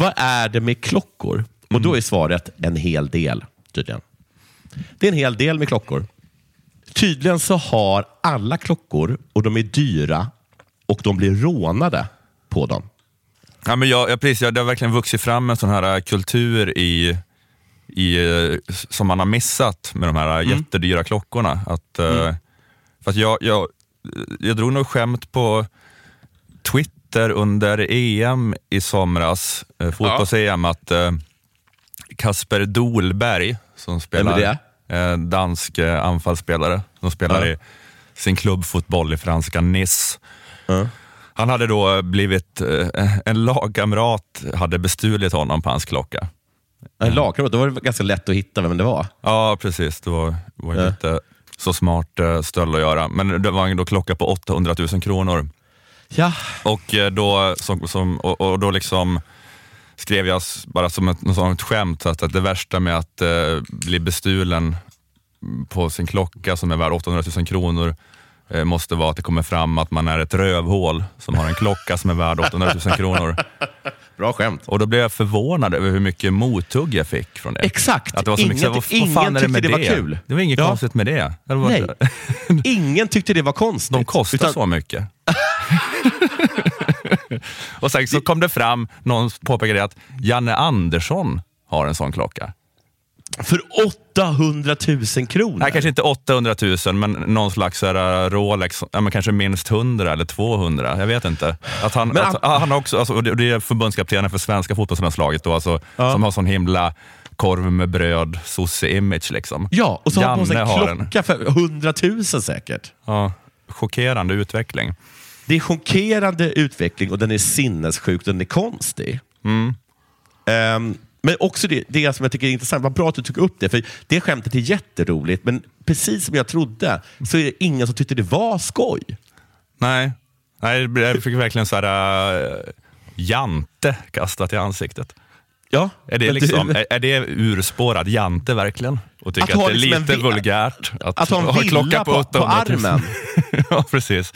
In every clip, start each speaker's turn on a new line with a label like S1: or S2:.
S1: Vad är det med klockor? Och då är svaret en hel del, tydligen. Det är en hel del med klockor. Tydligen så har alla klockor, och de är dyra, och de blir rånade på dem.
S2: Ja, men jag, ja, precis, ja, det har verkligen vuxit fram en sån här äh, kultur i, i, äh, som man har missat med de här mm. jättedyra klockorna. Att, äh, mm. för att jag, jag, jag drog nog skämt på Twitter under EM i somras, fotbolls-EM, ja. att Kasper Dolberg, som spelar dansk anfallsspelare, som spelar ja. i sin klubbfotboll i franska Nice. Ja han hade då blivit, eh, en lagkamrat hade bestulit honom på hans klocka.
S1: En lagkamrat, då var det ganska lätt att hitta vem det var.
S2: Ja, precis. Det var, var ja. inte så smart eh, stöld att göra. Men det var en då klocka på 800 000 kronor.
S1: Ja.
S2: Och eh, då, som, som, och, och, då liksom skrev jag bara som ett, något skämt att, att det värsta med att eh, bli bestulen på sin klocka som är värd 800 000 kronor Eh, måste vara att det kommer fram att man är ett rövhål som har en klocka som är värd 800 000 kronor.
S1: Bra skämt.
S2: Och då blev jag förvånad över hur mycket mothugg jag fick från det.
S1: Exakt.
S2: Att det var så
S1: ingen,
S2: mycket, vad, ingen vad fan är det med
S1: det
S2: var
S1: kul.
S2: Det var inget ja. konstigt med det. det var
S1: Nej. ingen tyckte det var konstigt.
S2: De kostar utan... så mycket. och sen så kom det fram, någon påpekade att Janne Andersson har en sån klocka.
S1: För 800 000 kronor?
S2: Nej, kanske inte 800 000, men någon slags här, Rolex, ja, men kanske minst 100 eller 200. Jag vet inte. Att han, men, att, han också, alltså, det är förbundskaptenen för svenska fotbollslandslaget, då, alltså, ja. som har sån himla korv med bröd, sosse-image. Liksom.
S1: Ja, och så Janne har han på sig en klocka för 100 000 säkert.
S2: Ja, chockerande utveckling.
S1: Det är chockerande utveckling och den är sinnessjuk, den är konstig.
S2: Mm.
S1: Um, men också det, det som jag tycker är intressant, vad bra att du tog upp det, för det skämtet är jätteroligt, men precis som jag trodde så är det ingen som tyckte det var skoj.
S2: Nej, Nej jag fick verkligen så här uh, jante kastat i ansiktet.
S1: Ja,
S2: är, det liksom, är, är det urspårad jante verkligen? Och tycker att, att det är liksom lite vulgärt
S1: att, att ha en villa på, på, på armen?
S2: ja, precis.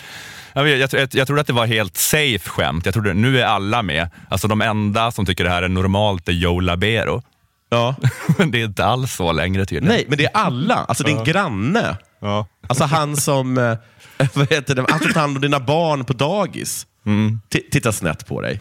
S2: Jag, jag, jag, jag trodde att det var helt safe skämt. Jag trodde nu är alla med. Alltså de enda som tycker det här är normalt är Joe Labero.
S1: Ja.
S2: men det är inte alls så längre tydligen.
S1: Nej, men det är alla. Alltså din ja. granne.
S2: Ja.
S1: Alltså han som eh, vad heter det? Han som tar hand om dina barn på dagis.
S2: Mm.
S1: Tittar snett på dig.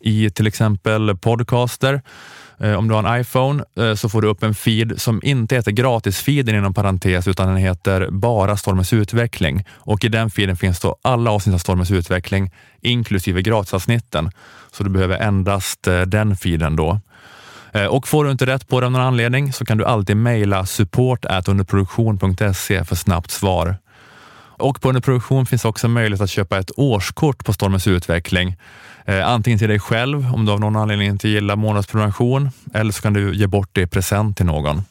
S2: i till exempel podcaster, eh, om du har en iPhone eh, så får du upp en feed som inte heter gratisfeeden inom parentes utan den heter bara Stormens utveckling och i den feeden finns då alla avsnitt av Stormens utveckling inklusive gratisavsnitten. Så du behöver endast eh, den feeden då. Och får du inte rätt på det av någon anledning så kan du alltid mejla support underproduktion.se för snabbt svar. Och på underproduktion finns också möjlighet att köpa ett årskort på Stormens utveckling. Eh, antingen till dig själv om du av någon anledning inte gillar månadsprenumeration eller så kan du ge bort det i present till någon.